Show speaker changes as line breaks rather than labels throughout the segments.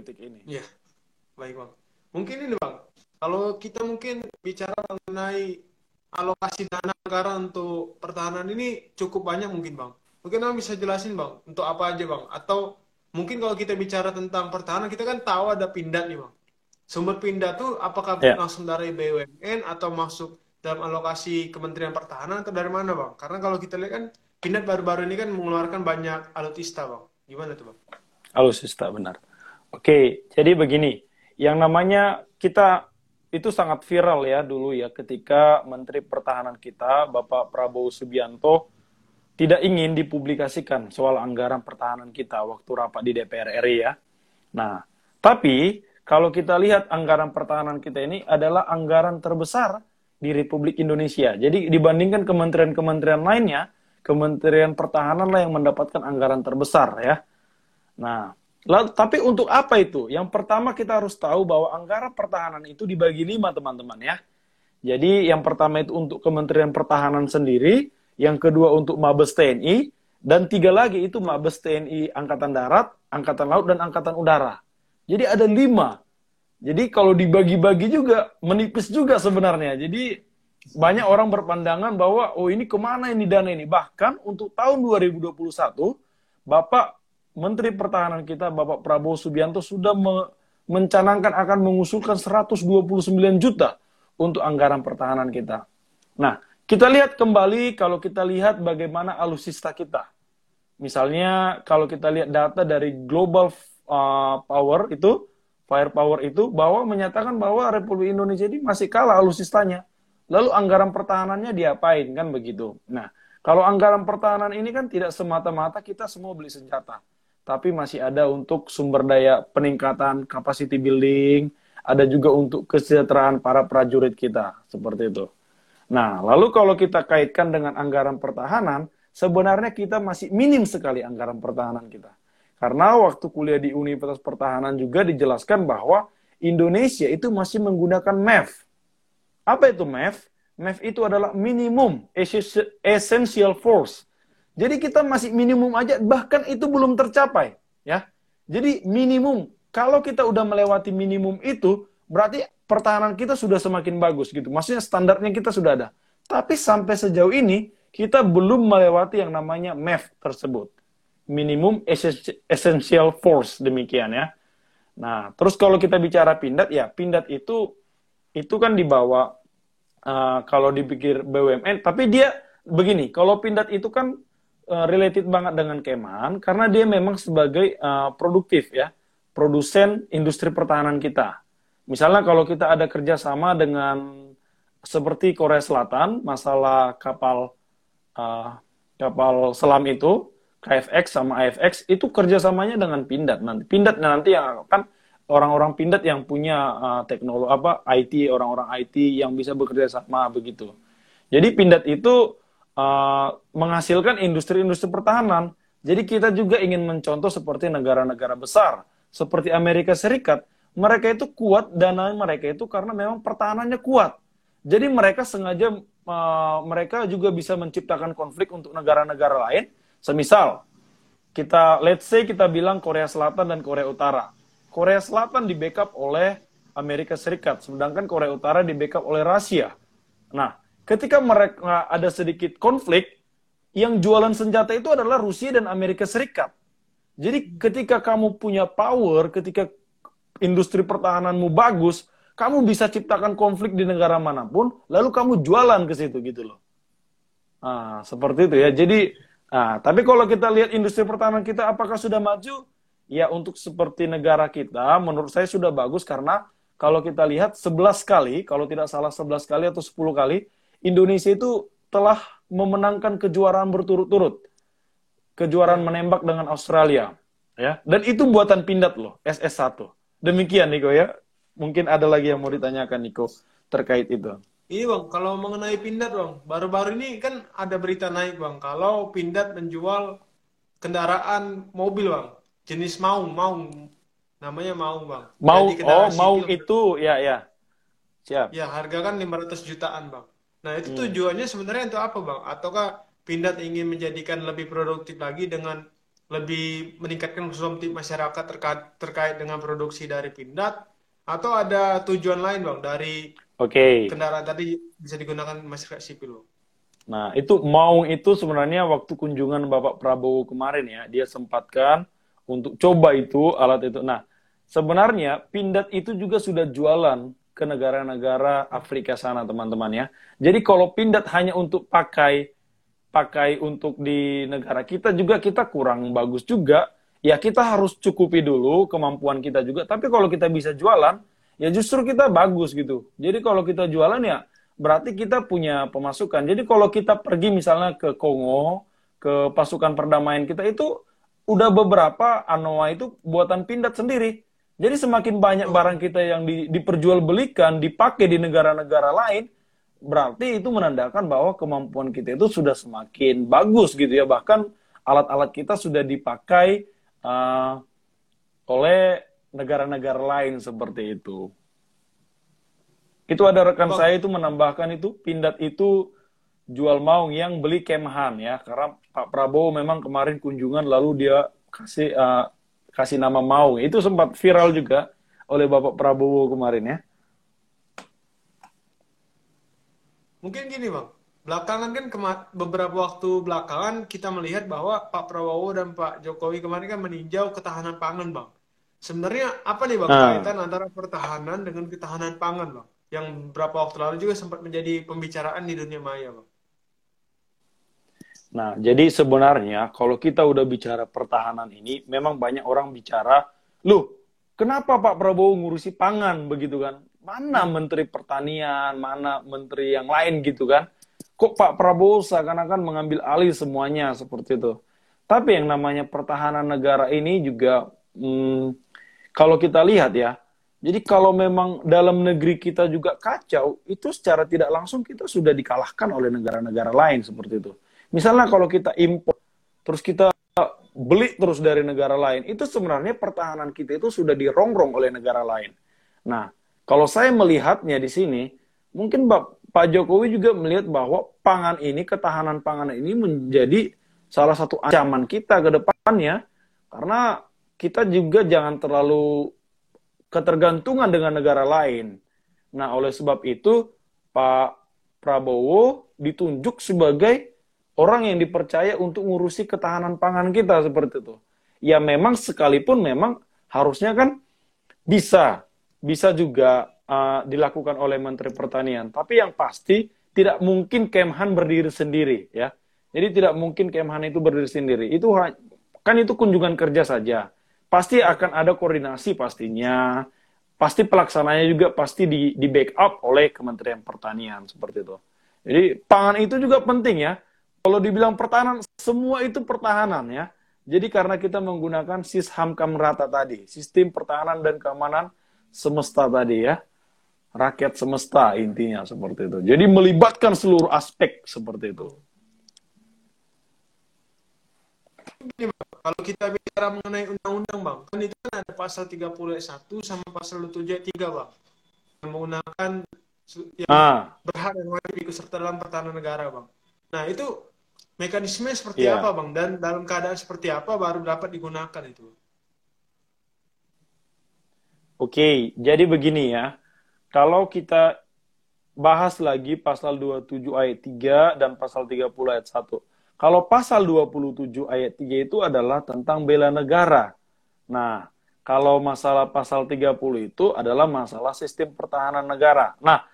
politik ini.
Iya, baik bang. Mungkin ini bang, kalau kita mungkin bicara mengenai alokasi dana negara untuk pertahanan ini cukup banyak mungkin bang. Mungkin bang bisa jelasin bang, untuk apa aja bang? Atau mungkin kalau kita bicara tentang pertahanan, kita kan tahu ada pindad nih bang. Sumber pindad tuh apakah
Ya.
langsung dari BUMN atau masuk dalam alokasi Kementerian Pertahanan atau dari mana bang? Karena kalau kita lihat kan pindad baru-baru ini kan mengeluarkan banyak alutsista bang. Gimana tuh bang?
Alusista benar. Oke, jadi begini, yang namanya kita itu sangat viral ya dulu ya ketika Menteri Pertahanan kita Bapak Prabowo Subianto tidak ingin dipublikasikan soal anggaran pertahanan kita waktu rapat di DPR RI ya. Nah, tapi kalau kita lihat anggaran pertahanan kita ini adalah anggaran terbesar di Republik Indonesia. Jadi dibandingkan kementerian-kementerian lainnya, Kementerian Pertahanan lah yang mendapatkan anggaran terbesar ya. Nah, lalu, tapi untuk apa itu? Yang pertama kita harus tahu bahwa anggaran pertahanan itu dibagi lima teman-teman ya. Jadi yang pertama itu untuk Kementerian Pertahanan sendiri, yang kedua untuk Mabes TNI, dan tiga lagi itu Mabes TNI Angkatan Darat, Angkatan Laut, dan Angkatan Udara. Jadi ada lima. Jadi kalau dibagi-bagi juga menipis juga sebenarnya. Jadi banyak orang berpandangan bahwa oh ini ke mana ini dana ini. Bahkan untuk tahun 2021 Bapak Menteri Pertahanan kita Bapak Prabowo Subianto sudah me- mencanangkan akan mengusulkan 129 juta untuk anggaran pertahanan kita. Nah, kita lihat kembali kalau kita lihat bagaimana alusista kita. Misalnya kalau kita lihat data dari Global uh, Power itu, Firepower itu, bahwa menyatakan bahwa Republik Indonesia ini masih kalah alusistanya. Lalu anggaran pertahanannya diapain kan begitu. Nah, kalau anggaran pertahanan ini kan tidak semata-mata kita semua beli senjata, tapi masih ada untuk sumber daya peningkatan capacity building, ada juga untuk kesejahteraan para prajurit kita seperti itu. Nah, lalu kalau kita kaitkan dengan anggaran pertahanan, sebenarnya kita masih minim sekali anggaran pertahanan kita. Karena waktu kuliah di Universitas Pertahanan juga dijelaskan bahwa Indonesia itu masih menggunakan MEF. Apa itu MEF? MEF itu adalah minimum essential force. Jadi kita masih minimum aja, bahkan itu belum tercapai, ya. Jadi minimum, kalau kita udah melewati minimum itu, berarti pertahanan kita sudah semakin bagus gitu. Maksudnya standarnya kita sudah ada. Tapi sampai sejauh ini kita belum melewati yang namanya MEF tersebut. Minimum essential force demikian ya. Nah, terus kalau kita bicara pindad ya, pindad itu itu kan dibawa uh, kalau dipikir BUMN, tapi dia begini, kalau pindad itu kan uh, related banget dengan Keman karena dia memang sebagai uh, produktif ya, produsen industri pertahanan kita. Misalnya kalau kita ada kerjasama dengan seperti Korea Selatan, masalah kapal uh, kapal selam itu, KFX sama AFX itu kerjasamanya dengan Pindad nanti. Pindad nanti yang akan orang-orang Pindad yang punya uh, teknologi apa IT, orang-orang IT yang bisa bekerja sama begitu. Jadi Pindad itu uh, menghasilkan industri-industri pertahanan. Jadi kita juga ingin mencontoh seperti negara-negara besar seperti Amerika Serikat. Mereka itu kuat dana mereka itu karena memang pertahanannya kuat. Jadi mereka sengaja uh, mereka juga bisa menciptakan konflik untuk negara-negara lain. Semisal kita let's say kita bilang Korea Selatan dan Korea Utara. Korea Selatan di backup oleh Amerika Serikat, sedangkan Korea Utara di backup oleh Rusia. Nah, ketika mereka ada sedikit konflik, yang jualan senjata itu adalah Rusia dan Amerika Serikat. Jadi ketika kamu punya power, ketika industri pertahananmu bagus, kamu bisa ciptakan konflik di negara mana pun, lalu kamu jualan ke situ gitu loh. Nah, seperti itu ya. Jadi, nah, tapi kalau kita lihat industri pertahanan kita apakah sudah maju? Ya untuk seperti negara kita, menurut saya sudah bagus karena kalau kita lihat 11 kali, kalau tidak salah 11 kali atau 10 kali, Indonesia itu telah memenangkan kejuaraan berturut-turut. Kejuaraan menembak dengan Australia. ya Dan itu buatan Pindad loh, SS1. Demikian Niko ya. Mungkin ada lagi yang mau ditanyakan Niko terkait itu.
Iya bang, kalau mengenai Pindad bang, baru-baru ini kan ada berita naik bang, kalau Pindad menjual kendaraan mobil bang, jenis Maung, Maung, namanya Maung bang.
Mau, oh mau
sipil.
itu, ya ya. Siap.
Ya harga kan 500 jutaan bang. Nah itu
Hmm.
tujuannya sebenarnya untuk apa bang? Ataukah Pindad ingin menjadikan lebih produktif lagi dengan lebih meningkatkan konsumsi masyarakat terkait terkait dengan produksi dari pindad atau ada tujuan lain bang dari
Oke.
kendaraan tadi bisa digunakan masyarakat sipil bang?
Nah, itu mau itu sebenarnya waktu kunjungan Bapak Prabowo kemarin ya, dia sempatkan untuk coba itu alat itu. Nah, sebenarnya pindad itu juga sudah jualan ke negara-negara Afrika sana, teman-teman ya. Jadi kalau pindad hanya untuk pakai pakai untuk di negara kita juga kita kurang bagus juga. Ya kita harus cukupi dulu kemampuan kita juga. Tapi kalau kita bisa jualan, ya justru kita bagus gitu. Jadi kalau kita jualan ya berarti kita punya pemasukan. Jadi kalau kita pergi misalnya ke Kongo, ke pasukan perdamaian kita itu udah beberapa anoa itu buatan pindad sendiri. Jadi semakin banyak barang kita yang di, diperjualbelikan, dipakai di negara-negara lain, berarti itu menandakan bahwa kemampuan kita itu sudah semakin bagus gitu ya. Bahkan alat-alat kita sudah dipakai uh, oleh negara-negara lain seperti itu. Itu ada rekan saya itu menambahkan itu pindad itu jual maung yang beli kemhan ya. Karena Pak Prabowo memang kemarin kunjungan lalu dia kasih uh, kasih nama maung itu sempat viral juga oleh Bapak Prabowo kemarin ya
Mungkin gini bang, belakangan kan beberapa waktu belakangan kita melihat bahwa Pak Prabowo dan Pak Jokowi kemarin kan meninjau ketahanan pangan bang. Sebenarnya apa nih bang nah. kaitan antara pertahanan dengan ketahanan pangan bang? Yang beberapa waktu lalu juga sempat menjadi pembicaraan di dunia maya bang.
Nah, jadi sebenarnya kalau kita udah bicara pertahanan ini, memang banyak orang bicara, lu kenapa Pak Prabowo ngurusi pangan begitu kan? mana menteri pertanian, mana menteri yang lain gitu kan. Kok Pak Prabowo seakan-akan mengambil alih semuanya seperti itu. Tapi yang namanya pertahanan negara ini juga, hmm, kalau kita lihat ya, jadi kalau memang dalam negeri kita juga kacau, itu secara tidak langsung kita sudah dikalahkan oleh negara-negara lain seperti itu. Misalnya kalau kita impor, terus kita beli terus dari negara lain, itu sebenarnya pertahanan kita itu sudah dirongrong oleh negara lain. Nah, kalau saya melihatnya di sini, mungkin Pak Jokowi juga melihat bahwa pangan ini, ketahanan pangan ini menjadi salah satu ancaman kita ke depannya, karena kita juga jangan terlalu ketergantungan dengan negara lain. Nah, oleh sebab itu, Pak Prabowo ditunjuk sebagai orang yang dipercaya untuk ngurusi ketahanan pangan kita seperti itu. Ya memang sekalipun memang harusnya kan bisa bisa juga uh, dilakukan oleh Menteri Pertanian. Tapi yang pasti tidak mungkin Kemhan berdiri sendiri ya. Jadi tidak mungkin Kemhan itu berdiri sendiri. Itu kan itu kunjungan kerja saja. Pasti akan ada koordinasi pastinya. Pasti pelaksananya juga pasti di, di backup oleh Kementerian Pertanian seperti itu. Jadi pangan itu juga penting ya. Kalau dibilang pertahanan, semua itu pertahanan ya. Jadi karena kita menggunakan sisham kamrata tadi, sistem pertahanan dan keamanan semesta tadi ya. Rakyat semesta intinya seperti itu. Jadi melibatkan seluruh aspek seperti itu.
kalau kita bicara mengenai undang-undang bang, kan itu kan ada pasal 30 ayat 1 sama pasal 7 ayat 3 bang. Yang menggunakan yang ah. berhak dan wajib ikut serta dalam pertahanan negara bang. Nah itu mekanisme seperti yeah. apa bang? Dan dalam keadaan seperti apa baru dapat digunakan itu?
Oke, jadi begini ya. Kalau kita bahas lagi pasal 27 ayat 3 dan pasal 30 ayat 1. Kalau pasal 27 ayat 3 itu adalah tentang bela negara. Nah, kalau masalah pasal 30 itu adalah masalah sistem pertahanan negara. Nah,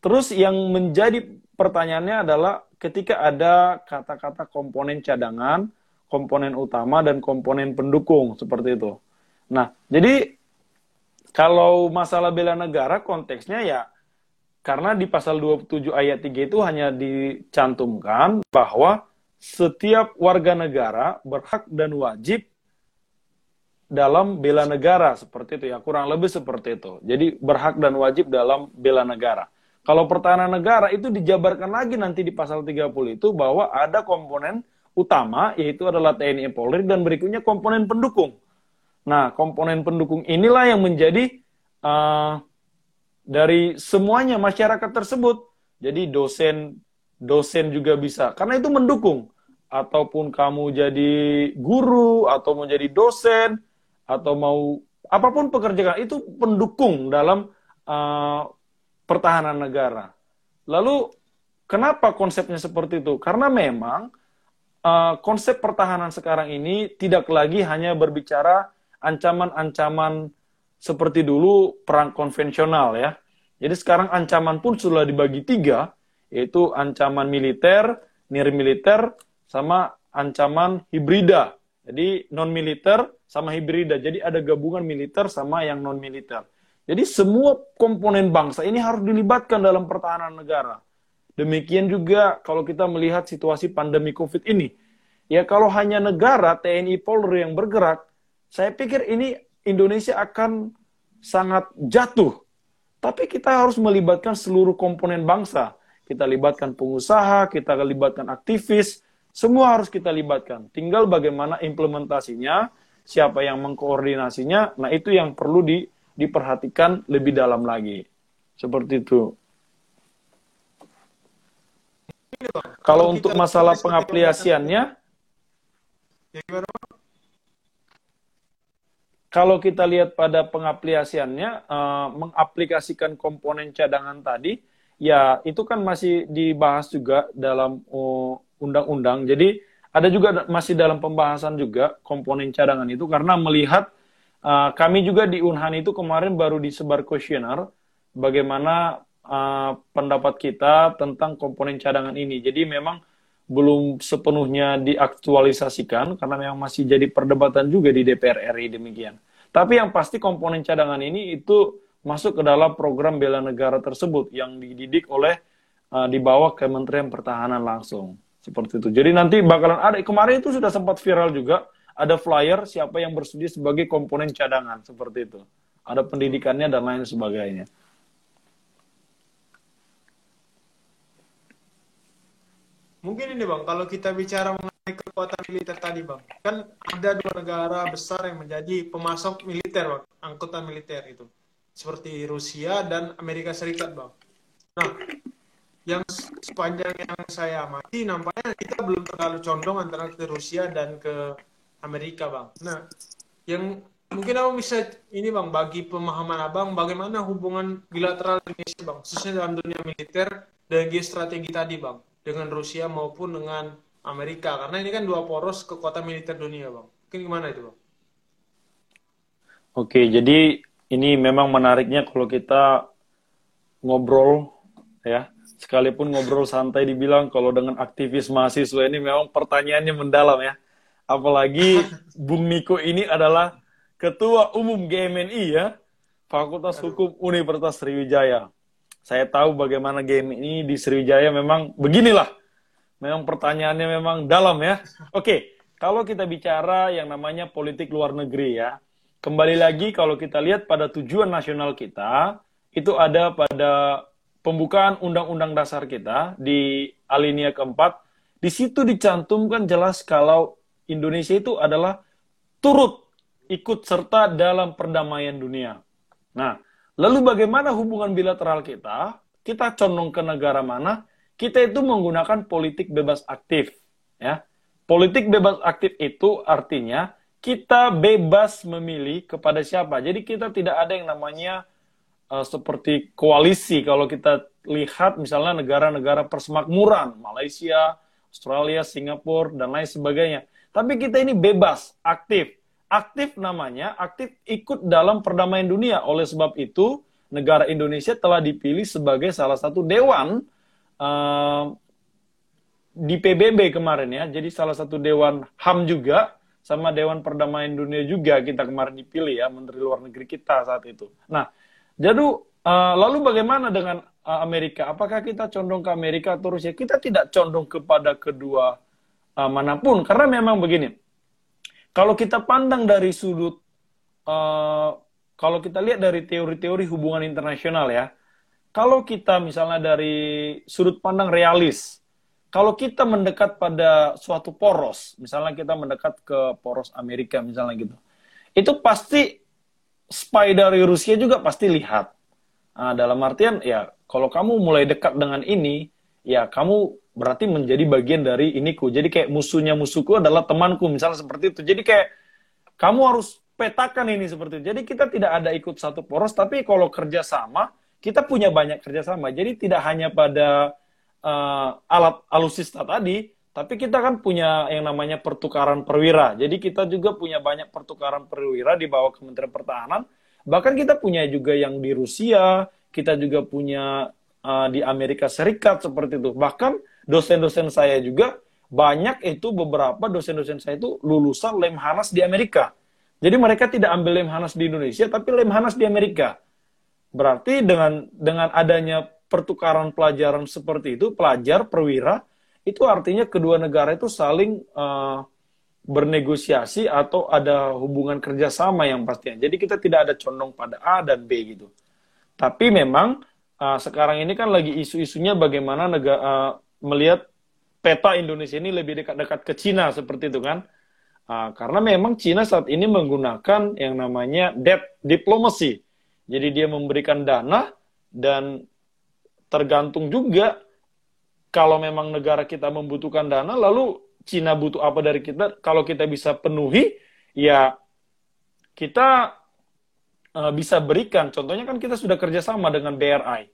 terus yang menjadi pertanyaannya adalah ketika ada kata-kata komponen cadangan, komponen utama, dan komponen pendukung, seperti itu. Nah, jadi kalau masalah bela negara konteksnya ya karena di pasal 27 ayat 3 itu hanya dicantumkan bahwa setiap warga negara berhak dan wajib dalam bela negara seperti itu ya kurang lebih seperti itu jadi berhak dan wajib dalam bela negara kalau pertahanan negara itu dijabarkan lagi nanti di pasal 30 itu bahwa ada komponen utama yaitu adalah TNI Polri dan berikutnya komponen pendukung Nah, komponen pendukung inilah yang menjadi uh, dari semuanya masyarakat tersebut. Jadi dosen dosen juga bisa karena itu mendukung. ataupun kamu jadi guru atau mau jadi dosen atau mau apa pun pekerjaan itu pendukung dalam uh, pertahanan negara. Lalu kenapa konsepnya seperti itu? Karena memang uh, konsep pertahanan sekarang ini tidak lagi hanya berbicara ancaman-ancaman seperti dulu perang konvensional ya. Jadi sekarang ancaman pun sudah dibagi tiga, yaitu ancaman militer, nir militer, sama ancaman hibrida. Jadi non militer sama hibrida. Jadi ada gabungan militer sama yang non militer. Jadi semua komponen bangsa ini harus dilibatkan dalam pertahanan negara. Demikian juga kalau kita melihat situasi pandemi Covid ini. Ya kalau hanya negara TNI Polri yang bergerak, saya pikir ini Indonesia akan sangat jatuh. Tapi kita harus melibatkan seluruh komponen bangsa. Kita libatkan pengusaha, kita libatkan aktivis, semua harus kita libatkan. Tinggal bagaimana implementasinya, siapa yang mengkoordinasinya, nah itu yang perlu di, diperhatikan lebih dalam lagi. Seperti itu. Kalau untuk masalah pengaplikasiannya, ya kalau kita lihat pada pengaplikasiannya, uh, mengaplikasikan komponen cadangan tadi, ya itu kan masih dibahas juga dalam uh, undang-undang. Jadi ada juga masih dalam pembahasan juga komponen cadangan itu karena melihat uh, kami juga di Unhan itu kemarin baru disebar kuesioner bagaimana uh, pendapat kita tentang komponen cadangan ini. Jadi memang belum sepenuhnya diaktualisasikan karena memang masih jadi perdebatan juga di DPR RI demikian. Tapi yang pasti komponen cadangan ini itu masuk ke dalam program bela negara tersebut yang dididik oleh uh, di bawah Kementerian Pertahanan langsung. Seperti itu. Jadi nanti bakalan ada, kemarin itu sudah sempat viral juga, ada flyer siapa yang bersedia sebagai komponen cadangan, seperti itu. Ada pendidikannya dan lain sebagainya.
Mungkin ini Bang, kalau kita bicara mengenai kekuatan militer tadi Bang, kan ada dua negara besar yang menjadi pemasok militer Bang, angkutan militer itu. Seperti Rusia dan Amerika Serikat Bang. Nah, yang sepanjang yang saya amati nampaknya kita belum terlalu condong antara ke Rusia dan ke Amerika bang. Nah, yang mungkin abang bisa ini bang bagi pemahaman abang bagaimana hubungan bilateral Indonesia bang, khususnya dalam dunia militer dan geostrategi tadi bang dengan Rusia maupun dengan Amerika karena ini kan dua poros kekuatan militer dunia bang. Mungkin gimana itu bang?
Oke, jadi ini memang menariknya kalau kita ngobrol ya sekalipun ngobrol santai dibilang kalau dengan aktivis mahasiswa ini memang pertanyaannya mendalam ya. Apalagi Bung Niko ini adalah Ketua Umum GMNI ya, Fakultas Hukum Universitas Sriwijaya. Saya tahu bagaimana GMNI di Sriwijaya memang beginilah. Memang pertanyaannya memang dalam ya. Oke, kalau kita bicara yang namanya politik luar negeri ya, kembali lagi kalau kita lihat pada tujuan nasional kita, itu ada pada pembukaan undang-undang dasar kita di alinea keempat, di situ dicantumkan jelas kalau Indonesia itu adalah turut ikut serta dalam perdamaian dunia. Nah, lalu bagaimana hubungan bilateral kita? Kita condong ke negara mana? Kita itu menggunakan politik bebas aktif, ya. Politik bebas aktif itu artinya kita bebas memilih kepada siapa. Jadi kita tidak ada yang namanya uh, seperti koalisi kalau kita lihat misalnya negara-negara persemakmuran Malaysia, Australia, Singapura dan lain sebagainya. Tapi kita ini bebas, aktif. Aktif namanya, aktif ikut dalam perdamaian dunia. Oleh sebab itu, negara Indonesia telah dipilih sebagai salah satu dewan uh, di PBB kemarin ya. Jadi salah satu dewan HAM juga sama Dewan Perdamaian Dunia juga kita kemarin dipilih ya Menteri Luar Negeri kita saat itu. Nah, jadi uh, lalu bagaimana dengan uh, Amerika? Apakah kita condong ke Amerika atau Rusia? Kita tidak condong kepada kedua uh, mana pun karena memang begini. Kalau kita pandang dari sudut uh, kalau kita lihat dari teori-teori hubungan internasional ya, kalau kita misalnya dari sudut pandang realis, kalau kita mendekat pada suatu poros, misalnya kita mendekat ke poros Amerika misalnya gitu, itu pasti spy dari Rusia juga pasti lihat. Nah, dalam artian ya kalau kamu mulai dekat dengan ini, ya kamu berarti menjadi bagian dari iniku. Jadi kayak musuhnya musuhku adalah temanku, misalnya seperti itu. Jadi kayak kamu harus petakan ini seperti itu. Jadi kita tidak ada ikut satu poros, tapi kalau kerjasama, kita punya banyak kerjasama. Jadi tidak hanya pada uh, alat alusista tadi, tapi kita kan punya yang namanya pertukaran perwira. Jadi kita juga punya banyak pertukaran perwira di bawah Kementerian Pertahanan. Bahkan kita punya juga yang di Rusia, kita juga punya uh, di Amerika Serikat seperti itu. Bahkan dosen-dosen saya juga banyak itu beberapa dosen-dosen saya itu lulusan Lemhanas di Amerika. Jadi mereka tidak ambil Lemhanas di Indonesia, tapi Lemhanas di Amerika. Berarti dengan dengan adanya pertukaran pelajaran seperti itu, pelajar perwira, itu artinya kedua negara itu saling uh, bernegosiasi atau ada hubungan kerjasama yang pastinya. Jadi kita tidak ada condong pada A dan B gitu. Tapi memang uh, sekarang ini kan lagi isu-isunya bagaimana negara uh, melihat peta Indonesia ini lebih dekat-dekat ke Cina seperti itu kan. Uh, karena memang Cina saat ini menggunakan yang namanya debt diplomacy. Jadi dia memberikan dana dan tergantung juga kalau memang negara kita membutuhkan dana, lalu Cina butuh apa dari kita, kalau kita bisa penuhi, ya kita uh, bisa berikan. Contohnya kan kita sudah kerjasama dengan BRI.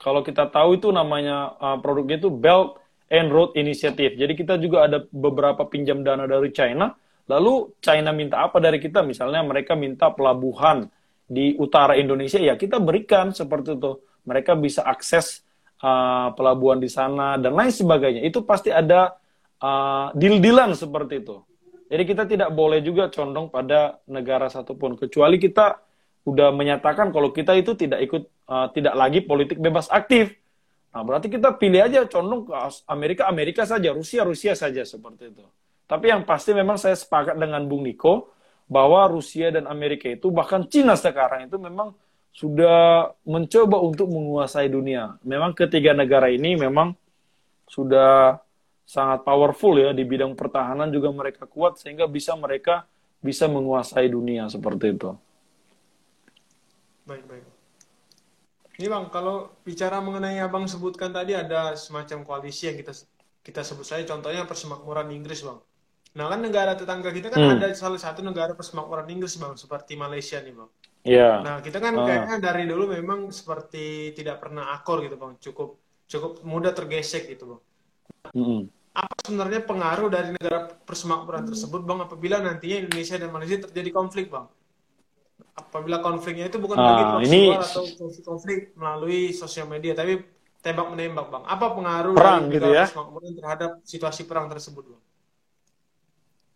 Kalau kita tahu itu namanya uh, produknya itu Belt and Road Initiative. Jadi kita juga ada beberapa pinjam dana dari China. Lalu China minta apa dari kita? Misalnya mereka minta pelabuhan di utara Indonesia, ya kita berikan seperti itu. Mereka bisa akses uh, pelabuhan di sana dan lain sebagainya. Itu pasti ada uh, deal-dealan seperti itu. Jadi kita tidak boleh juga condong pada negara satupun, kecuali kita udah menyatakan kalau kita itu tidak ikut, uh, tidak lagi politik bebas aktif. Nah, berarti kita pilih aja condong ke Amerika, Amerika saja, Rusia, Rusia saja seperti itu. Tapi yang pasti memang saya sepakat dengan Bung Niko bahwa Rusia dan Amerika itu bahkan Cina sekarang itu memang sudah mencoba untuk menguasai dunia. Memang ketiga negara ini memang sudah sangat powerful ya di bidang pertahanan juga mereka kuat sehingga bisa mereka bisa menguasai dunia seperti itu.
Baik, baik. Ini Bang, kalau bicara mengenai Abang sebutkan tadi ada semacam koalisi yang kita kita sebut saja contohnya persemakmuran Inggris, Bang. Nah, kan negara tetangga kita kan hmm. ada salah satu negara persemakmuran Inggris, Bang, seperti Malaysia nih, Bang.
Iya. Yeah.
Nah, kita kan uh. kayaknya dari dulu memang seperti tidak pernah akor gitu, Bang. Cukup cukup mudah tergesek gitu, Bang. Mm -hmm. Apa sebenarnya pengaruh dari negara persemakmuran tersebut, Bang, apabila nantinya Indonesia dan Malaysia terjadi konflik, Bang? Apabila konfliknya itu bukan uh, lagi ini... atau konflik melalui sosial media, tapi tembak menembak, bang. Apa pengaruh
perang dari gitu ya?
terhadap situasi perang tersebut, bang?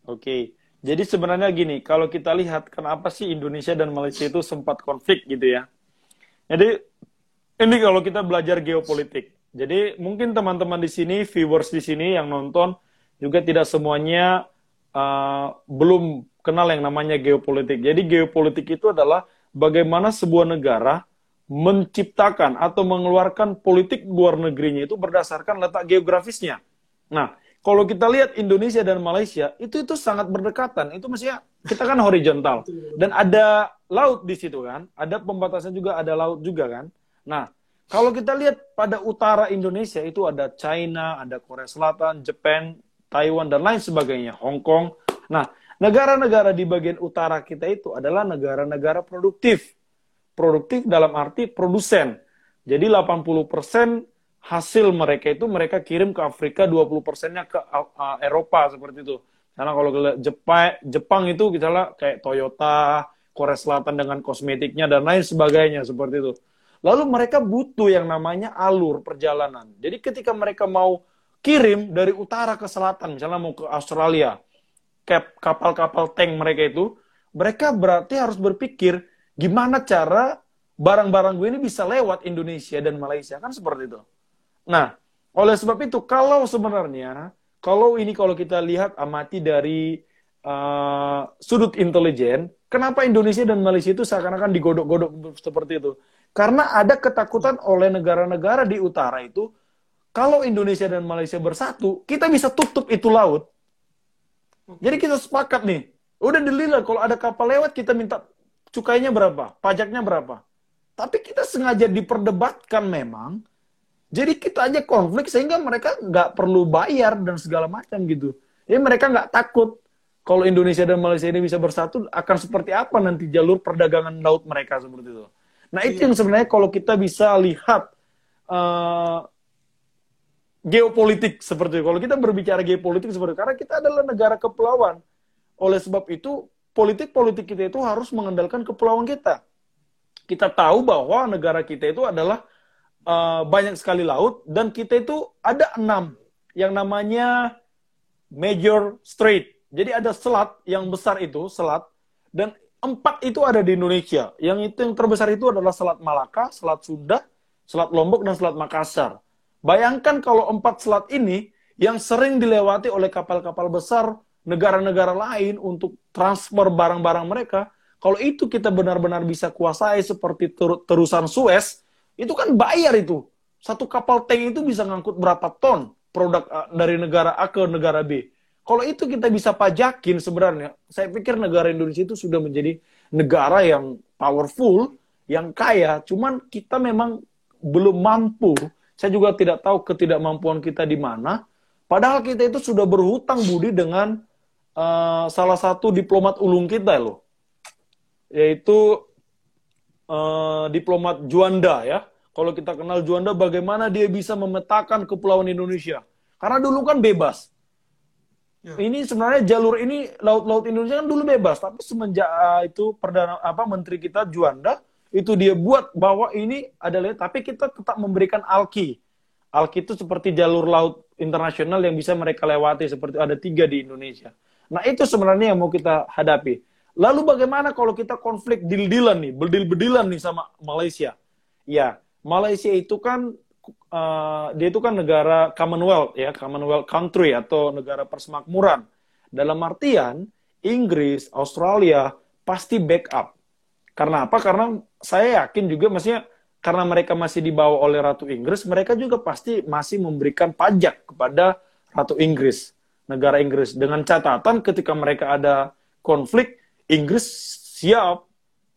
Oke, jadi sebenarnya gini, kalau kita lihat kenapa sih Indonesia dan Malaysia itu sempat konflik gitu ya? Jadi ini kalau kita belajar geopolitik. Jadi mungkin teman-teman di sini, viewers di sini yang nonton juga tidak semuanya uh, belum kenal yang namanya geopolitik. Jadi geopolitik itu adalah bagaimana sebuah negara menciptakan atau mengeluarkan politik luar negerinya itu berdasarkan letak geografisnya. Nah, kalau kita lihat Indonesia dan Malaysia itu itu sangat berdekatan. Itu mestinya kita kan horizontal dan ada laut di situ kan, ada pembatasan juga, ada laut juga kan. Nah, kalau kita lihat pada utara Indonesia itu ada China, ada Korea Selatan, Jepang, Taiwan dan lain sebagainya, Hong Kong. Nah, Negara-negara di bagian utara kita itu adalah negara-negara produktif. Produktif dalam arti produsen. Jadi 80% hasil mereka itu mereka kirim ke Afrika, 20 persennya ke Eropa seperti itu. Karena kalau Jepang, Jepang itu misalnya kayak Toyota, Korea Selatan dengan kosmetiknya dan lain sebagainya seperti itu. Lalu mereka butuh yang namanya alur perjalanan. Jadi ketika mereka mau kirim dari utara ke selatan, misalnya mau ke Australia, kapal-kapal tank mereka itu, mereka berarti harus berpikir gimana cara barang-barang gue ini bisa lewat Indonesia dan Malaysia kan seperti itu. Nah, oleh sebab itu kalau sebenarnya kalau ini kalau kita lihat amati dari uh, sudut intelijen, kenapa Indonesia dan Malaysia itu seakan-akan digodok-godok seperti itu? Karena ada ketakutan oleh negara-negara di utara itu, kalau Indonesia dan Malaysia bersatu, kita bisa tutup itu laut jadi kita sepakat nih, udah dililah kalau ada kapal lewat kita minta cukainya berapa, pajaknya berapa. Tapi kita sengaja diperdebatkan memang Jadi kita aja konflik sehingga mereka nggak perlu bayar dan segala macam gitu. Jadi mereka nggak takut kalau Indonesia dan Malaysia ini bisa bersatu akan seperti apa nanti jalur perdagangan laut mereka seperti itu. Nah itu iya. yang sebenarnya kalau kita bisa lihat uh, geopolitik seperti itu. Kalau kita berbicara geopolitik seperti itu, karena kita adalah negara kepulauan. Oleh sebab itu politik-politik kita itu harus mengandalkan kepulauan kita. Kita tahu bahwa negara kita itu adalah uh, banyak sekali laut dan kita itu ada enam yang namanya major strait. Jadi ada selat yang besar itu selat dan empat itu ada di Indonesia. Yang itu yang terbesar itu adalah Selat Malaka, Selat Sunda, Selat Lombok dan Selat Makassar. Bayangkan kalau empat selat ini yang sering dilewati oleh kapal-kapal besar negara-negara lain untuk transfer barang-barang mereka, kalau itu kita benar-benar bisa kuasai seperti ter terusan Suez, itu kan bayar itu. Satu kapal tank itu bisa ngangkut berapa ton produk uh, dari negara A ke negara B. Kalau itu kita bisa pajakin sebenarnya, saya pikir negara Indonesia itu sudah menjadi negara yang powerful, yang kaya. Cuman kita memang belum mampu. Saya juga tidak tahu ketidakmampuan kita di mana. Padahal kita itu sudah berhutang budi dengan uh, salah satu diplomat ulung kita loh yaitu uh, diplomat Juanda ya. Kalau kita kenal Juanda, bagaimana dia bisa memetakan kepulauan Indonesia? Karena dulu kan bebas. Ya. Ini sebenarnya jalur ini laut-laut Indonesia kan dulu bebas, tapi semenjak uh, itu perdana apa menteri kita Juanda itu dia buat bahwa ini adalah tapi kita tetap memberikan alki. Alki itu seperti jalur laut internasional yang bisa mereka lewati seperti ada tiga di Indonesia. Nah itu sebenarnya yang mau kita hadapi. Lalu bagaimana kalau kita konflik dil-dilan nih, bedil-bedilan nih sama Malaysia? Ya, Malaysia itu kan uh, dia itu kan negara Commonwealth ya, Commonwealth country atau negara persemakmuran. Dalam artian Inggris, Australia pasti backup. Karena apa? Karena saya yakin juga maksudnya karena mereka masih dibawa oleh Ratu Inggris, mereka juga pasti masih memberikan pajak kepada Ratu Inggris, negara Inggris. Dengan catatan ketika mereka ada konflik, Inggris siap,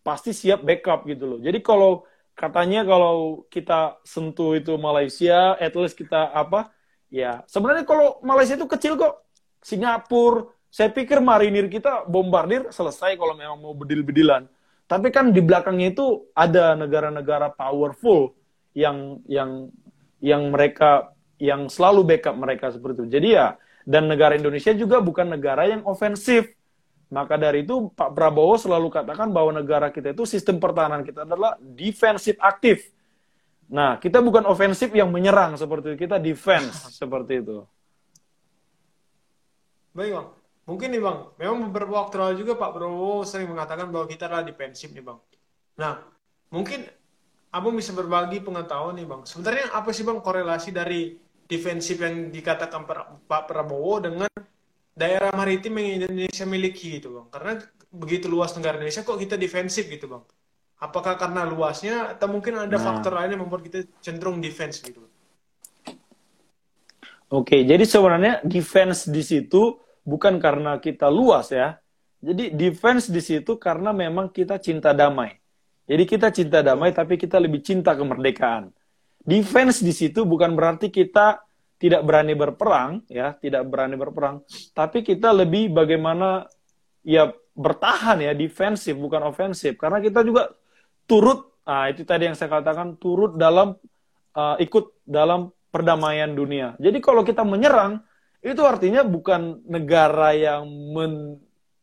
pasti siap backup gitu loh. Jadi kalau katanya kalau kita sentuh itu Malaysia, at least kita apa? Ya, sebenarnya kalau Malaysia itu kecil kok. Singapura, saya pikir marinir kita bombardir selesai kalau memang mau bedil-bedilan. Tapi kan di belakangnya itu ada negara-negara powerful yang yang yang mereka yang selalu backup mereka seperti itu. Jadi ya dan negara Indonesia juga bukan negara yang ofensif. Maka dari itu Pak Prabowo selalu katakan bahwa negara kita itu sistem pertahanan kita adalah defensif aktif. Nah, kita bukan ofensif yang menyerang seperti itu, kita defense seperti itu.
Baik, Bang. Mungkin nih, Bang, memang beberapa waktu lalu juga Pak Prabowo sering mengatakan bahwa kita adalah defensif nih, Bang. Nah, mungkin Abang bisa berbagi pengetahuan nih, Bang. Sebenarnya apa sih, Bang, korelasi dari defensif yang dikatakan Pak Prabowo dengan daerah maritim yang Indonesia miliki gitu bang karena begitu luas negara Indonesia kok kita defensif gitu bang apakah karena luasnya atau mungkin ada nah. faktor lain yang membuat kita cenderung defense gitu
Oke, jadi sebenarnya defense di situ bukan karena kita luas ya. Jadi defense di situ karena memang kita cinta damai. Jadi kita cinta damai tapi kita lebih cinta kemerdekaan. Defense di situ bukan berarti kita tidak berani berperang ya tidak berani berperang tapi kita lebih bagaimana ya bertahan ya defensif bukan ofensif karena kita juga turut nah itu tadi yang saya katakan turut dalam uh, ikut dalam perdamaian dunia jadi kalau kita menyerang itu artinya bukan negara yang men,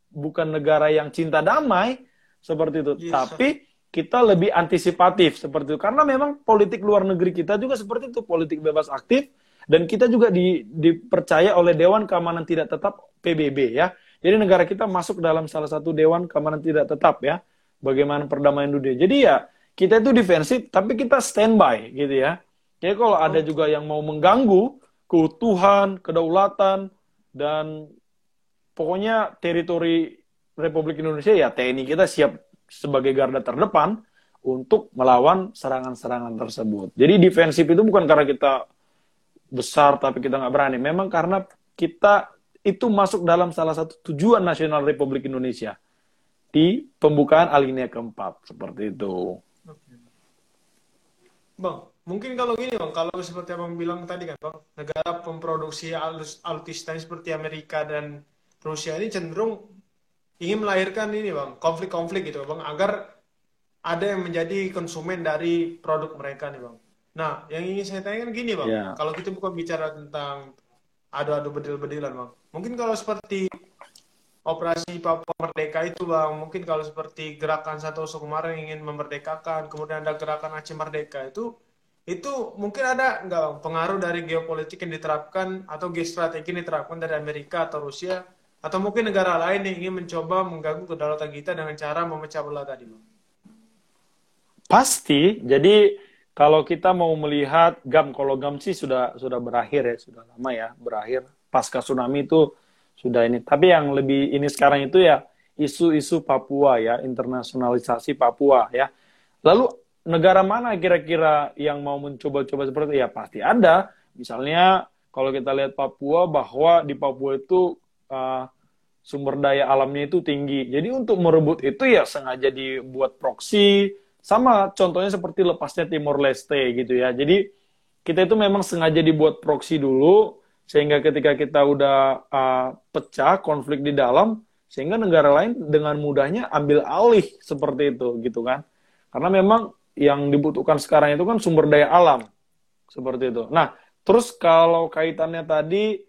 bukan negara yang cinta damai seperti itu yes. tapi kita lebih antisipatif seperti itu karena memang politik luar negeri kita juga seperti itu politik bebas aktif dan kita juga di, dipercaya oleh Dewan Keamanan Tidak Tetap PBB ya. Jadi negara kita masuk dalam salah satu Dewan Keamanan Tidak Tetap ya. Bagaimana perdamaian dunia. Jadi ya kita itu defensif tapi kita standby gitu ya. Jadi kalau ada juga yang mau mengganggu keutuhan, kedaulatan dan pokoknya teritori Republik Indonesia ya TNI kita siap sebagai garda terdepan untuk melawan serangan-serangan tersebut. Jadi defensif itu bukan karena kita besar tapi kita nggak berani. Memang karena kita itu masuk dalam salah satu tujuan nasional Republik Indonesia di pembukaan alinea keempat seperti itu.
Bang, mungkin kalau gini bang, kalau seperti abang bilang tadi kan bang, negara pemproduksi alus- alutsista seperti Amerika dan Rusia ini cenderung ingin melahirkan ini bang, konflik-konflik gitu bang, agar ada yang menjadi konsumen dari produk mereka nih bang. Nah, yang ingin saya tanyakan gini bang,
Ya.
kalau kita bukan bicara tentang adu-adu bedil-bedilan bang, mungkin kalau seperti operasi Papua Merdeka itu bang, mungkin kalau seperti gerakan Santoso kemarin ingin memerdekakan, kemudian ada gerakan Aceh Merdeka itu, itu mungkin ada nggak pengaruh dari geopolitik yang diterapkan atau geostrategi yang diterapkan dari Amerika atau Rusia atau mungkin negara lain yang ingin mencoba mengganggu kedaulatan kita dengan cara memecah belah tadi bang.
Pasti. Jadi kalau kita mau melihat GAM, kalau GAM sih sudah sudah berakhir ya, sudah lama ya berakhir. Pasca tsunami itu sudah ini. Tapi yang lebih ini sekarang itu ya isu-isu Papua ya, internasionalisasi Papua ya. Lalu negara mana kira-kira yang mau mencoba-coba seperti itu? Ya pasti ada. Misalnya kalau kita lihat Papua bahwa di Papua itu uh, sumber daya alamnya itu tinggi. Jadi untuk merebut itu ya sengaja dibuat proksi, sama contohnya seperti lepasnya Timor Leste gitu ya. Jadi kita itu memang sengaja dibuat proksi dulu sehingga ketika kita udah uh, pecah konflik di dalam sehingga negara lain dengan mudahnya ambil alih seperti itu gitu kan. Karena memang yang dibutuhkan sekarang itu kan sumber daya alam seperti itu. Nah, terus kalau kaitannya tadi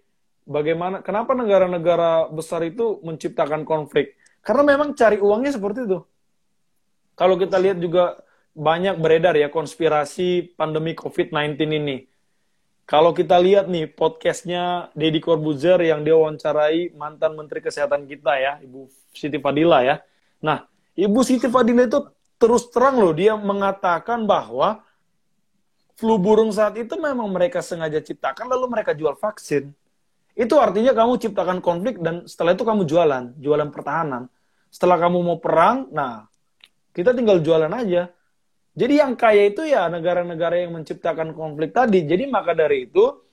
bagaimana kenapa negara-negara besar itu menciptakan konflik? Karena memang cari uangnya seperti itu kalau kita lihat juga banyak beredar ya konspirasi pandemi COVID-19 ini. Kalau kita lihat nih podcastnya Deddy Corbuzier yang dia wawancarai mantan Menteri Kesehatan kita ya, Ibu Siti Fadila ya. Nah, Ibu Siti Fadila itu terus terang loh dia mengatakan bahwa flu burung saat itu memang mereka sengaja ciptakan lalu mereka jual vaksin. Itu artinya kamu ciptakan konflik dan setelah itu kamu jualan, jualan pertahanan. Setelah kamu mau perang, nah kita tinggal jualan aja. Jadi yang kaya itu ya negara-negara yang menciptakan konflik tadi. Jadi maka dari itu,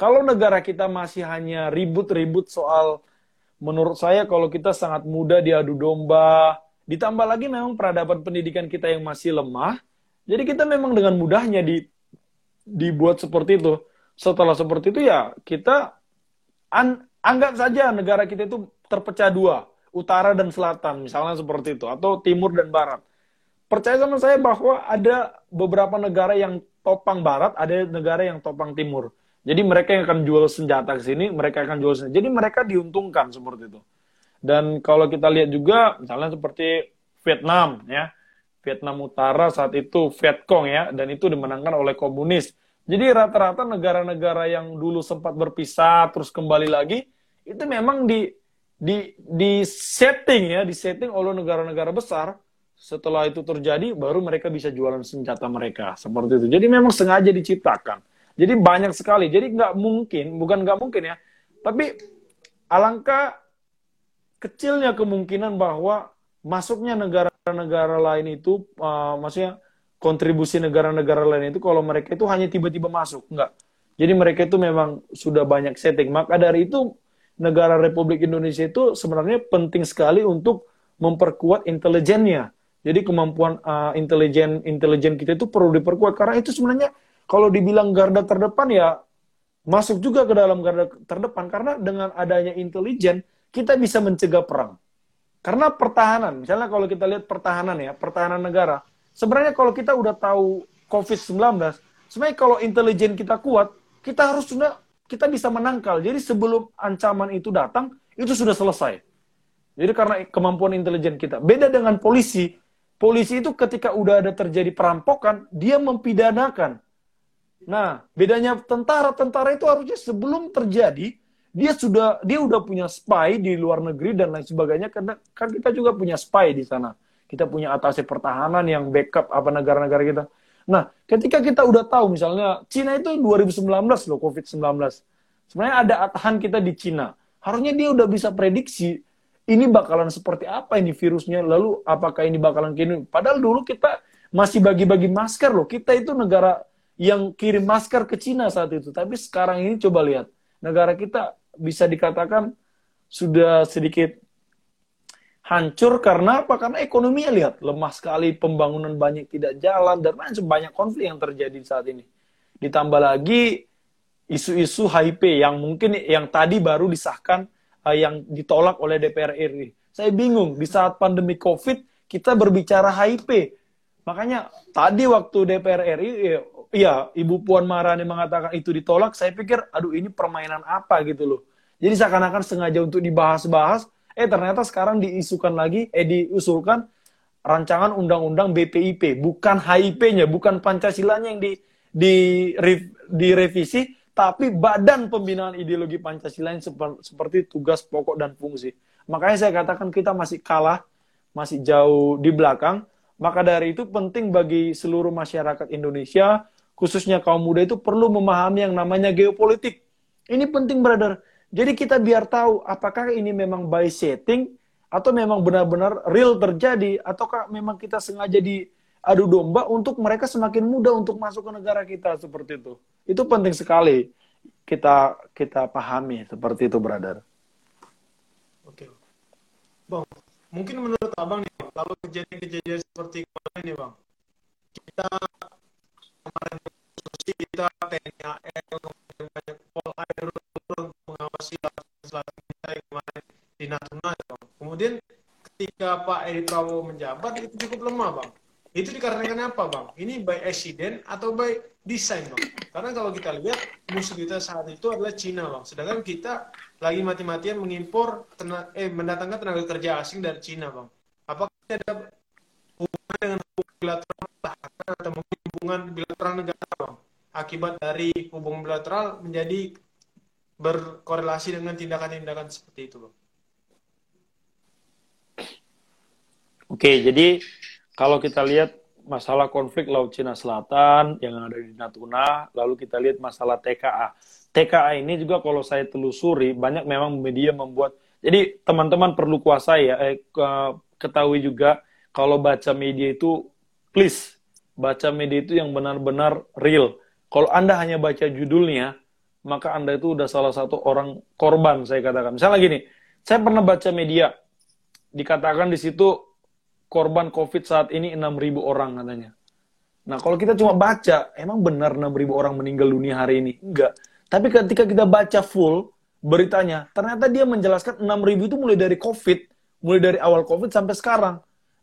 kalau negara kita masih hanya ribut-ribut soal, menurut saya kalau kita sangat mudah diadu domba, ditambah lagi memang peradaban pendidikan kita yang masih lemah, jadi kita memang dengan mudahnya di, dibuat seperti itu. Setelah seperti itu ya kita an, anggap saja negara kita itu terpecah dua, utara dan selatan, misalnya seperti itu, atau timur dan barat percaya sama saya bahwa ada beberapa negara yang topang barat, ada negara yang topang timur. Jadi mereka yang akan jual senjata ke sini, mereka akan jual senjata. Jadi mereka diuntungkan seperti itu. Dan kalau kita lihat juga, misalnya seperti Vietnam, ya, Vietnam Utara saat itu Vietcong ya, dan itu dimenangkan oleh komunis. Jadi rata-rata negara-negara yang dulu sempat berpisah terus kembali lagi, itu memang di di di setting ya, di setting oleh negara-negara besar setelah itu terjadi, baru mereka bisa jualan senjata mereka. Seperti itu. Jadi memang sengaja diciptakan. Jadi banyak sekali. Jadi nggak mungkin, bukan nggak mungkin ya, tapi alangkah kecilnya kemungkinan bahwa masuknya negara-negara lain itu, uh, maksudnya kontribusi negara-negara lain itu kalau mereka itu hanya tiba-tiba masuk, enggak. Jadi mereka itu memang sudah banyak setting. Maka dari itu negara Republik Indonesia itu sebenarnya penting sekali untuk memperkuat intelijennya. Jadi kemampuan uh, intelijen intelijen kita itu perlu diperkuat karena itu sebenarnya kalau dibilang garda terdepan ya masuk juga ke dalam garda terdepan karena dengan adanya intelijen kita bisa mencegah perang. Karena pertahanan, misalnya kalau kita lihat pertahanan ya, pertahanan negara, sebenarnya kalau kita udah tahu COVID-19, sebenarnya kalau intelijen kita kuat, kita harus sudah kita bisa menangkal. Jadi sebelum ancaman itu datang, itu sudah selesai. Jadi karena kemampuan intelijen kita. Beda dengan polisi. Polisi itu ketika udah ada terjadi perampokan, dia mempidanakan. Nah, bedanya tentara, tentara itu harusnya sebelum terjadi, dia sudah dia udah punya spy di luar negeri dan lain sebagainya karena kan kita juga punya spy di sana. Kita punya atase pertahanan yang backup apa negara-negara kita. Nah, ketika kita udah tahu misalnya Cina itu 2019 loh COVID-19. Sebenarnya ada atahan kita di Cina. Harusnya dia udah bisa prediksi ini bakalan seperti apa ini virusnya, lalu apakah ini bakalan gini. Padahal dulu kita masih bagi-bagi masker loh. Kita itu negara yang kirim masker ke Cina saat itu. Tapi sekarang ini coba lihat, negara kita bisa dikatakan sudah sedikit hancur karena apa? Karena ekonominya lihat lemah sekali, pembangunan banyak tidak jalan dan banyak banyak konflik yang terjadi saat ini. Ditambah lagi isu-isu HIP yang mungkin yang tadi baru disahkan uh, yang ditolak oleh DPR RI. Saya bingung di saat pandemi Covid kita berbicara HIP. Makanya tadi waktu DPR RI ya, ya Ibu Puan Maharani mengatakan itu ditolak, saya pikir aduh ini permainan apa gitu loh. Jadi seakan-akan sengaja untuk dibahas-bahas Eh ternyata sekarang diisukan lagi, eh diusulkan rancangan undang-undang BPIP, bukan HIP-nya, bukan Pancasilanya yang di, di direvisi, tapi badan pembinaan ideologi Pancasila yang seperti tugas pokok dan fungsi. Makanya saya katakan kita masih kalah, masih jauh di belakang. Maka dari itu penting bagi seluruh masyarakat Indonesia, khususnya kaum muda itu perlu memahami yang namanya geopolitik. Ini penting, brother. Jadi kita biar tahu apakah ini memang by setting atau memang benar-benar real terjadi ataukah memang kita sengaja di adu domba untuk mereka semakin mudah untuk masuk ke negara kita seperti itu. Itu penting sekali kita kita pahami seperti itu, brother.
Oke. Bang, mungkin menurut Abang nih, kalau kejadian-kejadian seperti nih, Bang. Kita kemarin kita TNI AL, banyak pol air mengawasi selatan kita yang kemarin di Natuna. Kemudian ketika Pak Edi Prabowo menjabat itu cukup lemah bang. Itu dikarenakan apa bang? Ini by accident atau by design bang? Karena kalau kita lihat musuh kita saat itu adalah Cina bang. Sedangkan kita lagi mati-matian mengimpor tenaga, eh mendatangkan tenaga kerja asing dari Cina bang. Apakah ada hubungan dengan hubungan bilateral atau mungkin hubungan bilateral negara bang? Akibat dari hubungan bilateral menjadi berkorelasi dengan tindakan-tindakan seperti itu, Bang.
Oke, jadi kalau kita lihat masalah konflik Laut Cina Selatan yang ada di Natuna, lalu kita lihat masalah TKA. TKA ini juga kalau saya telusuri banyak memang media membuat. Jadi teman-teman perlu kuasai ya, eh, ketahui juga kalau baca media itu please baca media itu yang benar-benar real. Kalau Anda hanya baca judulnya, maka Anda itu udah salah satu orang korban, saya katakan. Misalnya gini, saya pernah baca media, dikatakan di situ korban COVID saat ini 6.000 orang katanya. Nah, kalau kita cuma baca, emang benar 6.000 orang meninggal dunia hari ini? Enggak. Tapi ketika kita baca full beritanya, ternyata dia menjelaskan 6.000 itu mulai dari COVID, mulai dari awal COVID sampai sekarang.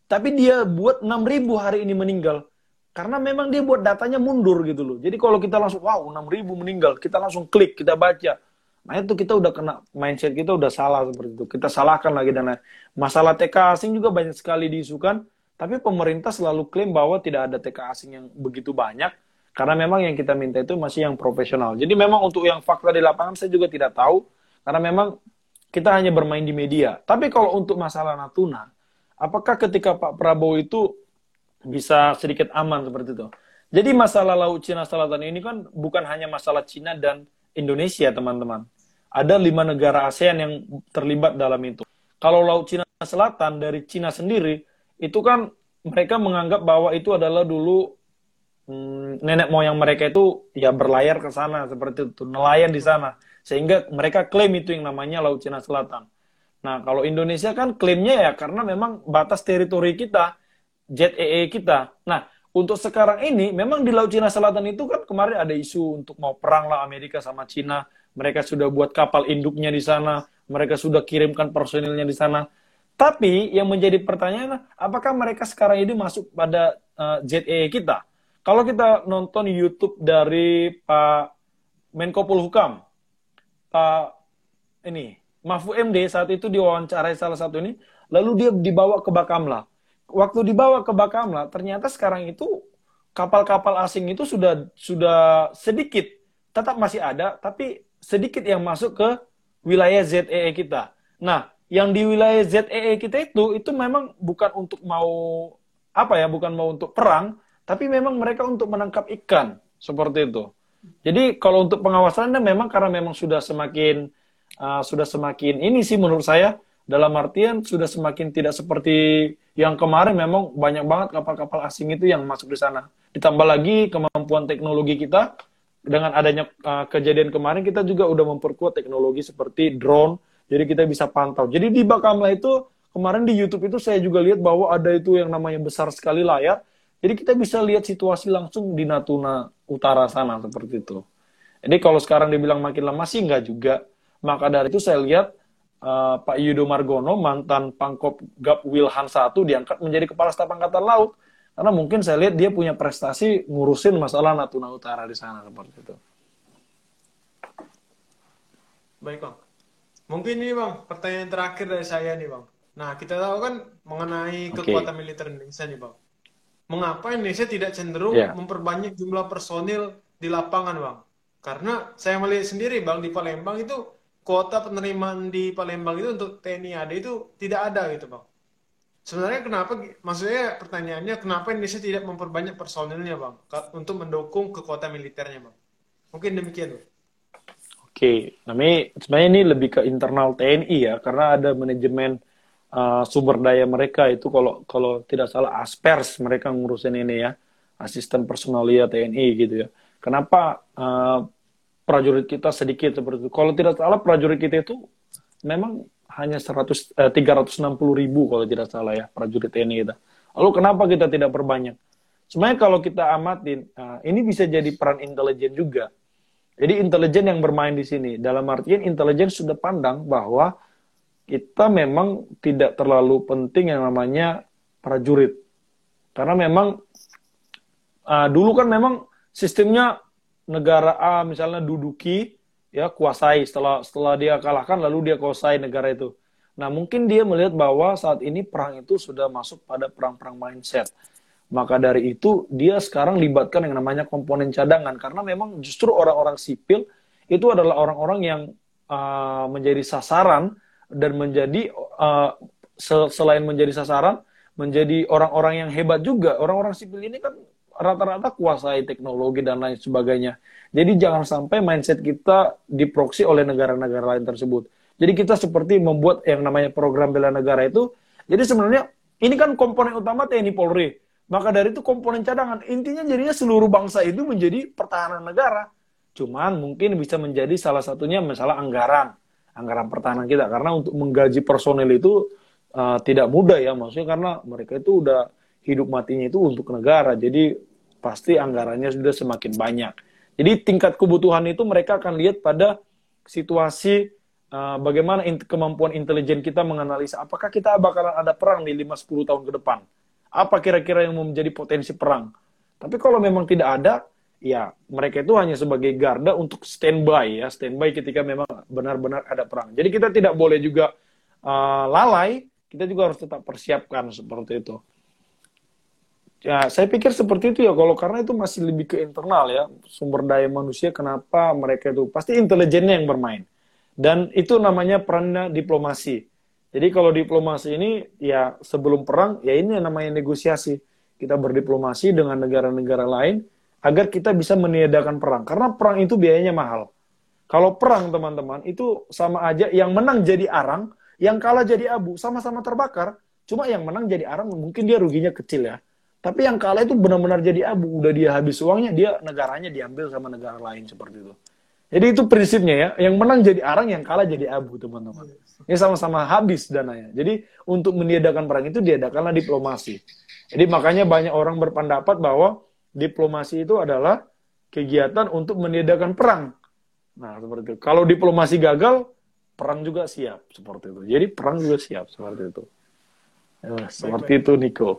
Tapi dia buat 6.000 hari ini meninggal. Karena memang dia buat datanya mundur gitu loh. Jadi kalau kita langsung, wow 6 ribu meninggal, kita langsung klik, kita baca. Nah itu kita udah kena, mindset kita udah salah seperti itu. Kita salahkan lagi dan lain. Masalah TK asing juga banyak sekali diisukan, tapi pemerintah selalu klaim bahwa tidak ada TK asing yang begitu banyak. Karena memang yang kita minta itu masih yang profesional. Jadi memang untuk yang fakta di lapangan saya juga tidak tahu. Karena memang kita hanya bermain di media. Tapi kalau untuk masalah Natuna, apakah ketika Pak Prabowo itu bisa sedikit aman seperti itu. Jadi masalah Laut Cina Selatan ini kan bukan hanya masalah Cina dan Indonesia, teman-teman. Ada lima negara ASEAN yang terlibat dalam itu. Kalau Laut Cina Selatan dari Cina sendiri, itu kan mereka menganggap bahwa itu adalah dulu hmm, nenek moyang mereka itu ya berlayar ke sana seperti itu, nelayan di sana. Sehingga mereka klaim itu yang namanya Laut Cina Selatan. Nah, kalau Indonesia kan klaimnya ya karena memang batas teritori kita JEE kita. Nah, untuk sekarang ini memang di Laut Cina Selatan itu kan kemarin ada isu untuk mau perang lah Amerika sama Cina. Mereka sudah buat kapal induknya di sana, mereka sudah kirimkan personilnya di sana. Tapi yang menjadi pertanyaan, apakah mereka sekarang ini masuk pada uh, eh, JEE kita? Kalau kita nonton YouTube dari Pak Menko Polhukam, Pak ini Mahfud MD saat itu diwawancarai salah satu ini, lalu dia dibawa ke Bakamla waktu dibawa ke Bakamla, ternyata sekarang itu kapal-kapal asing itu sudah sudah sedikit, tetap masih ada, tapi sedikit yang masuk ke wilayah ZEE kita. Nah, yang di wilayah ZEE kita itu itu memang bukan untuk mau apa ya, bukan mau untuk perang, tapi memang mereka untuk menangkap ikan seperti itu. Jadi kalau untuk pengawasannya memang karena memang sudah semakin uh, sudah semakin ini sih menurut saya dalam artian sudah semakin tidak seperti yang kemarin memang banyak banget kapal-kapal asing itu yang masuk di sana. Ditambah lagi kemampuan teknologi kita dengan adanya uh, kejadian kemarin kita juga udah memperkuat teknologi seperti drone, jadi kita bisa pantau. Jadi di Bakamla itu kemarin di YouTube itu saya juga lihat bahwa ada itu yang namanya besar sekali layar. Jadi kita bisa lihat situasi langsung di Natuna Utara sana seperti itu. Jadi kalau sekarang dibilang makin lama sih enggak juga. Maka dari itu saya lihat uh, Pak Yudo Margono, mantan Pangkop Gap Wilhan 1 diangkat menjadi Kepala Staf Angkatan Laut. Karena mungkin saya lihat dia punya prestasi ngurusin masalah Natuna Utara di sana seperti itu.
Baik Bang. Mungkin ini Bang, pertanyaan terakhir dari saya nih Bang. Nah, kita tahu kan mengenai okay. kekuatan militer Indonesia nih Bang. Mengapa Indonesia tidak cenderung yeah. memperbanyak jumlah personil di lapangan Bang? Karena saya melihat sendiri Bang, di Palembang itu kuota penerimaan di Palembang itu untuk TNI AD itu tidak ada gitu Bang. Sebenarnya kenapa, maksudnya pertanyaannya kenapa Indonesia tidak memperbanyak personilnya Bang? Untuk mendukung kekuatan militernya Bang. Mungkin demikian Bang.
Oke, namanya sebenarnya ini lebih ke internal TNI ya, karena ada manajemen uh, sumber daya mereka itu kalau kalau tidak salah aspers mereka ngurusin ini ya, asisten personalia TNI gitu ya. Kenapa uh, prajurit kita sedikit seperti itu? Kalau tidak salah prajurit kita itu memang hanya 100 eh, 360 ribu kalau tidak salah ya prajurit TNI kita. Lalu kenapa kita tidak perbanyak? Sebenarnya kalau kita amatin, uh, ini bisa jadi peran intelijen juga jadi intelijen yang bermain di sini. Dalam artian intelijen sudah pandang bahwa kita memang tidak terlalu penting yang namanya prajurit. Karena memang uh, dulu kan memang sistemnya negara A misalnya duduki ya kuasai setelah setelah dia kalahkan lalu dia kuasai negara itu. Nah, mungkin dia melihat bahwa saat ini perang itu sudah masuk pada perang-perang mindset. Maka dari itu dia sekarang libatkan yang namanya komponen cadangan karena memang justru orang-orang sipil itu adalah orang-orang yang uh, menjadi sasaran dan menjadi uh, selain menjadi sasaran menjadi orang-orang yang hebat juga. Orang-orang sipil ini kan rata-rata kuasai teknologi dan lain sebagainya. Jadi jangan sampai mindset kita diproksi oleh negara-negara lain tersebut. Jadi kita seperti membuat yang namanya program bela negara itu. Jadi sebenarnya ini kan komponen utama TNI Polri. Maka dari itu komponen cadangan. Intinya jadinya seluruh bangsa itu menjadi pertahanan negara. Cuman mungkin bisa menjadi salah satunya masalah anggaran. Anggaran pertahanan kita. Karena untuk menggaji personel itu uh, tidak mudah ya. Maksudnya karena mereka itu udah hidup matinya itu untuk negara. Jadi pasti anggarannya sudah semakin banyak. Jadi tingkat kebutuhan itu mereka akan lihat pada situasi uh, bagaimana in kemampuan intelijen kita menganalisa apakah kita bakalan ada perang di 5-10 tahun ke depan apa kira-kira yang menjadi potensi perang. Tapi kalau memang tidak ada, ya mereka itu hanya sebagai garda untuk standby ya, standby ketika memang benar-benar ada perang. Jadi kita tidak boleh juga uh, lalai, kita juga harus tetap persiapkan seperti itu. Ya, saya pikir seperti itu ya kalau karena itu masih lebih ke internal ya, sumber daya manusia kenapa mereka itu pasti intelijennya yang bermain. Dan itu namanya perannya diplomasi jadi kalau diplomasi ini ya sebelum perang ya ini yang namanya negosiasi. Kita berdiplomasi dengan negara-negara lain agar kita bisa meniadakan perang. Karena perang itu biayanya mahal. Kalau perang teman-teman itu sama aja yang menang jadi arang, yang kalah jadi abu, sama-sama terbakar. Cuma yang menang jadi arang mungkin dia ruginya kecil ya. Tapi yang kalah itu benar-benar jadi abu, udah dia habis uangnya, dia negaranya diambil sama negara lain seperti itu. Jadi itu prinsipnya ya, yang menang jadi arang, yang kalah jadi abu, teman-teman. Ini sama-sama habis dananya. Jadi untuk meniadakan perang itu diadakanlah diplomasi. Jadi makanya banyak orang berpendapat bahwa diplomasi itu adalah kegiatan untuk meniadakan perang. Nah, seperti itu. Kalau diplomasi gagal, perang juga siap seperti itu. Jadi perang juga siap seperti itu. Ya, seperti baik, itu, Nico.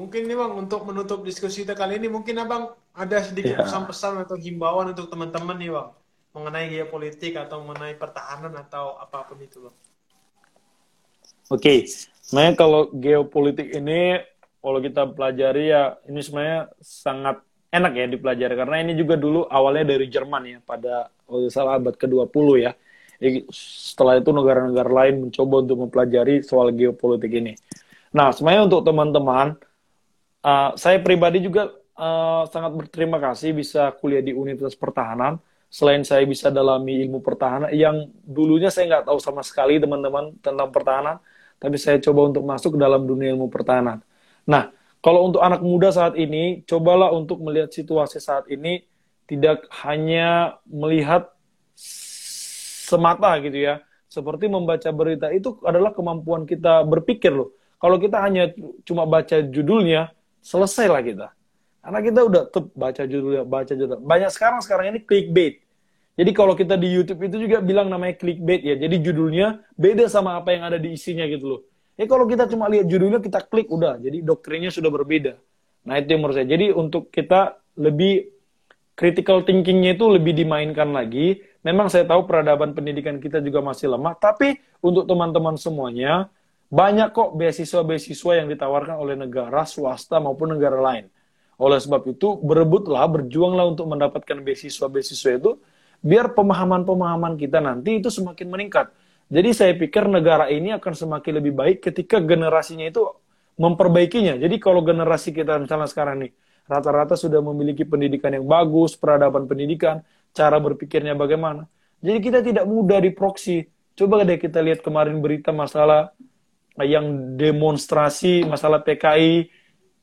Mungkin nih bang untuk menutup diskusi kita kali ini mungkin abang ada sedikit ya. pesan-pesan atau himbauan untuk teman-teman nih bang mengenai geopolitik atau mengenai pertahanan atau apa pun itu bang.
Oke, okay. sebenarnya kalau geopolitik ini kalau kita pelajari ya ini sebenarnya sangat enak ya dipelajari karena ini juga dulu awalnya dari Jerman ya pada kalau salah abad ke-20 ya. Setelah itu negara-negara lain mencoba untuk mempelajari soal geopolitik ini. Nah, sebenarnya untuk teman-teman uh, saya pribadi juga uh, sangat berterima kasih bisa kuliah di Universitas Pertahanan. Selain saya bisa dalami ilmu pertahanan, yang dulunya saya nggak tahu sama sekali teman-teman tentang pertahanan, tapi saya coba untuk masuk ke dalam dunia ilmu pertahanan. Nah, kalau untuk anak muda saat ini, cobalah untuk melihat situasi saat ini tidak hanya melihat semata gitu ya, seperti membaca berita itu adalah kemampuan kita berpikir loh. Kalau kita hanya cuma baca judulnya, selesai lah kita. Karena kita udah tuh baca judulnya, baca judul. Banyak sekarang sekarang ini clickbait. Jadi kalau kita di YouTube itu juga bilang namanya clickbait ya. Jadi judulnya beda sama apa yang ada di isinya gitu loh. Ya kalau kita cuma lihat judulnya kita klik udah. Jadi doktrinnya sudah berbeda. Nah itu yang menurut saya. Jadi untuk kita lebih critical thinkingnya itu lebih dimainkan lagi. Memang saya tahu peradaban pendidikan kita juga masih lemah. Tapi untuk teman-teman semuanya, banyak kok beasiswa-beasiswa yang ditawarkan oleh negara, swasta maupun negara lain. Oleh sebab itu, berebutlah, berjuanglah untuk mendapatkan beasiswa-beasiswa itu, biar pemahaman-pemahaman kita nanti itu semakin meningkat. Jadi saya pikir negara ini akan semakin lebih baik ketika generasinya itu memperbaikinya. Jadi kalau generasi kita misalnya sekarang nih, rata-rata sudah memiliki pendidikan yang bagus, peradaban pendidikan, cara berpikirnya bagaimana. Jadi kita tidak mudah diproksi. Coba deh kita lihat kemarin berita masalah yang demonstrasi masalah PKI,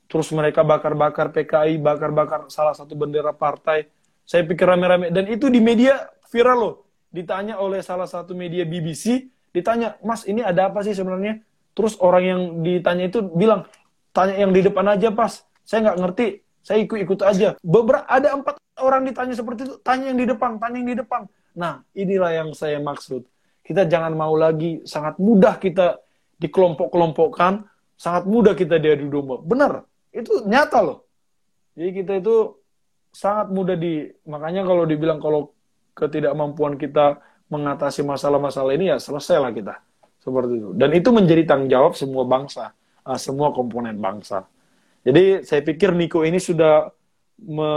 terus mereka bakar-bakar PKI, bakar-bakar salah satu bendera partai. Saya pikir rame-rame. Dan itu di media viral loh. Ditanya oleh salah satu media BBC, ditanya, Mas ini ada apa sih sebenarnya? Terus orang yang ditanya itu bilang, tanya yang di depan aja pas. Saya nggak ngerti, saya ikut-ikut aja. Beberapa ada empat orang ditanya seperti itu, tanya yang di depan, tanya yang di depan. Nah, inilah yang saya maksud. Kita jangan mau lagi sangat mudah kita dikelompok-kelompokkan, sangat mudah kita diadu domba. Benar, itu nyata loh. Jadi kita itu sangat mudah di, makanya kalau dibilang kalau ketidakmampuan kita mengatasi masalah-masalah ini ya selesailah kita. Seperti itu. Dan itu menjadi tanggung jawab semua bangsa, ah, semua komponen bangsa. Jadi saya pikir Niko ini sudah me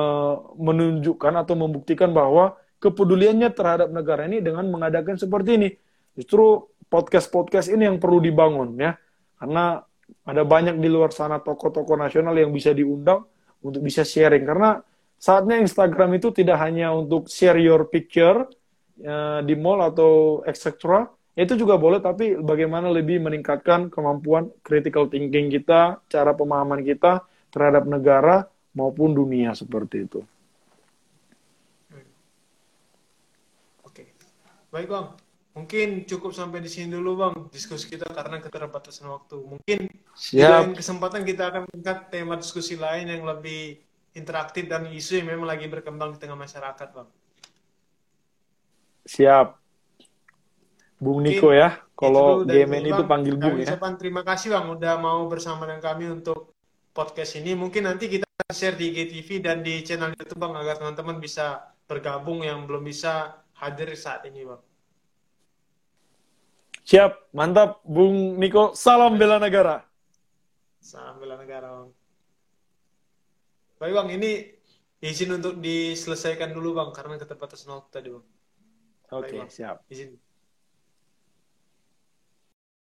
menunjukkan atau membuktikan bahwa kepeduliannya terhadap negara ini dengan mengadakan seperti ini. Justru podcast-podcast ini yang perlu dibangun ya. Karena ada banyak di luar sana tokoh-tokoh nasional yang bisa diundang untuk bisa sharing. Karena saatnya Instagram itu tidak hanya untuk share your picture uh, di mall atau etc itu juga boleh tapi bagaimana lebih meningkatkan kemampuan critical thinking kita, cara pemahaman kita terhadap negara maupun dunia seperti itu.
Oke. Baik, Bang. Mungkin cukup sampai di sini dulu, Bang, diskusi kita karena keterbatasan waktu. Mungkin di lain kesempatan kita akan mengangkat tema diskusi lain yang lebih interaktif dan isu yang memang lagi berkembang di tengah masyarakat, Bang.
Siap. Bung Niko ya. Kalau GMN itu panggil Bung ya.
terima kasih Bang udah mau bersama dengan kami untuk podcast ini. Mungkin nanti kita share di IGTV dan di channel YouTube Bang agar teman-teman bisa bergabung yang belum bisa hadir saat ini Bang.
Siap, mantap Bung Niko. Salam bela negara.
Salam bela negara Bang. Baik Bang, ini izin untuk diselesaikan dulu Bang karena keterbatasan waktu tadi Bang.
Oke, okay, siap.
Izin.